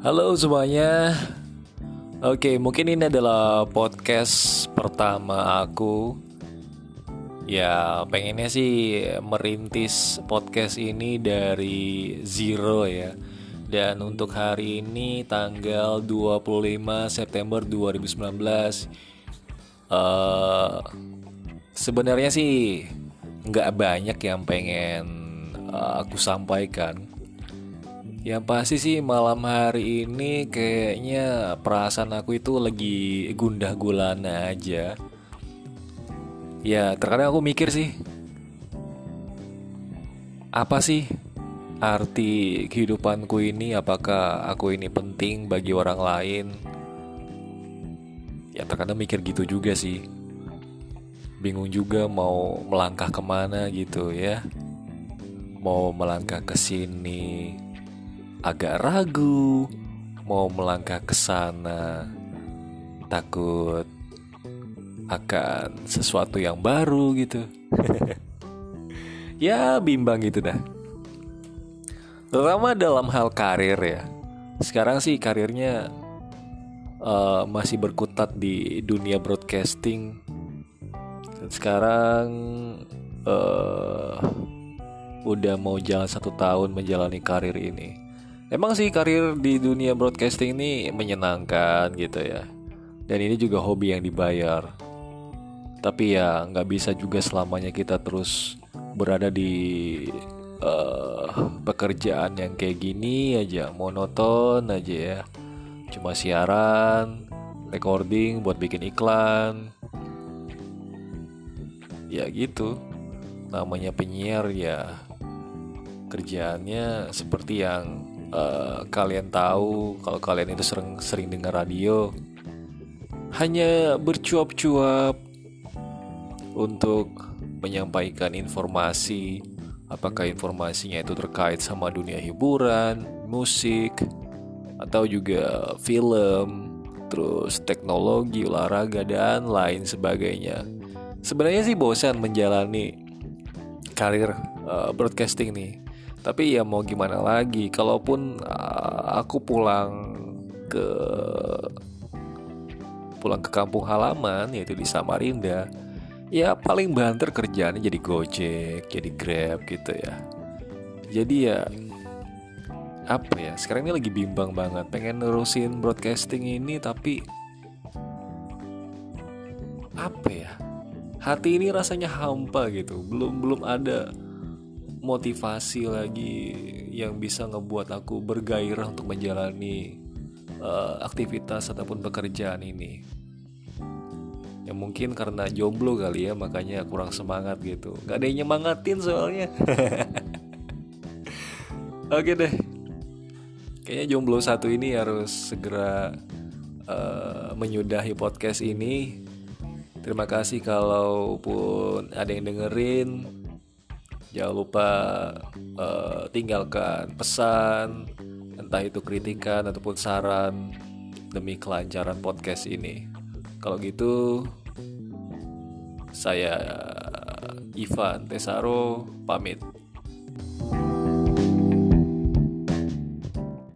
Halo semuanya. Oke, mungkin ini adalah podcast pertama aku. Ya, pengennya sih merintis podcast ini dari zero ya. Dan untuk hari ini tanggal 25 September 2019 uh, sebenarnya sih nggak banyak yang pengen uh, aku sampaikan yang pasti sih malam hari ini kayaknya perasaan aku itu lagi gundah gulana aja. Ya terkadang aku mikir sih, apa sih arti kehidupanku ini? Apakah aku ini penting bagi orang lain? Ya terkadang mikir gitu juga sih. Bingung juga mau melangkah ke mana gitu ya. Mau melangkah ke sini, agak ragu mau melangkah ke sana, takut akan sesuatu yang baru gitu. ya bimbang gitu dah. Terutama dalam hal karir ya. Sekarang sih karirnya uh, masih berkutat di dunia broadcasting. Dan sekarang uh, udah mau jalan satu tahun menjalani karir ini Emang sih karir di dunia broadcasting ini menyenangkan gitu ya. Dan ini juga hobi yang dibayar. Tapi ya nggak bisa juga selamanya kita terus berada di uh, pekerjaan yang kayak gini aja, monoton aja ya. Cuma siaran, recording buat bikin iklan. Ya gitu. Namanya penyiar ya kerjaannya seperti yang uh, kalian tahu kalau kalian itu sering sering dengar radio hanya bercuap-cuap untuk menyampaikan informasi apakah informasinya itu terkait sama dunia hiburan, musik atau juga film, terus teknologi, olahraga dan lain sebagainya. Sebenarnya sih bosan menjalani karir uh, broadcasting nih tapi ya mau gimana lagi kalaupun uh, aku pulang ke pulang ke kampung halaman yaitu di Samarinda ya paling banter kerjaannya jadi Gojek jadi Grab gitu ya. Jadi ya apa ya sekarang ini lagi bimbang banget pengen nerusin broadcasting ini tapi apa ya hati ini rasanya hampa gitu belum belum ada motivasi lagi yang bisa ngebuat aku bergairah untuk menjalani uh, aktivitas ataupun pekerjaan ini. Ya mungkin karena jomblo kali ya makanya kurang semangat gitu. Gak ada yang nyemangatin soalnya. Oke deh. Kayaknya jomblo satu ini harus segera uh, menyudahi podcast ini. Terima kasih kalaupun ada yang dengerin Jangan lupa uh, tinggalkan pesan, entah itu kritikan ataupun saran demi kelancaran podcast ini. Kalau gitu, saya Ivan Tesaro pamit.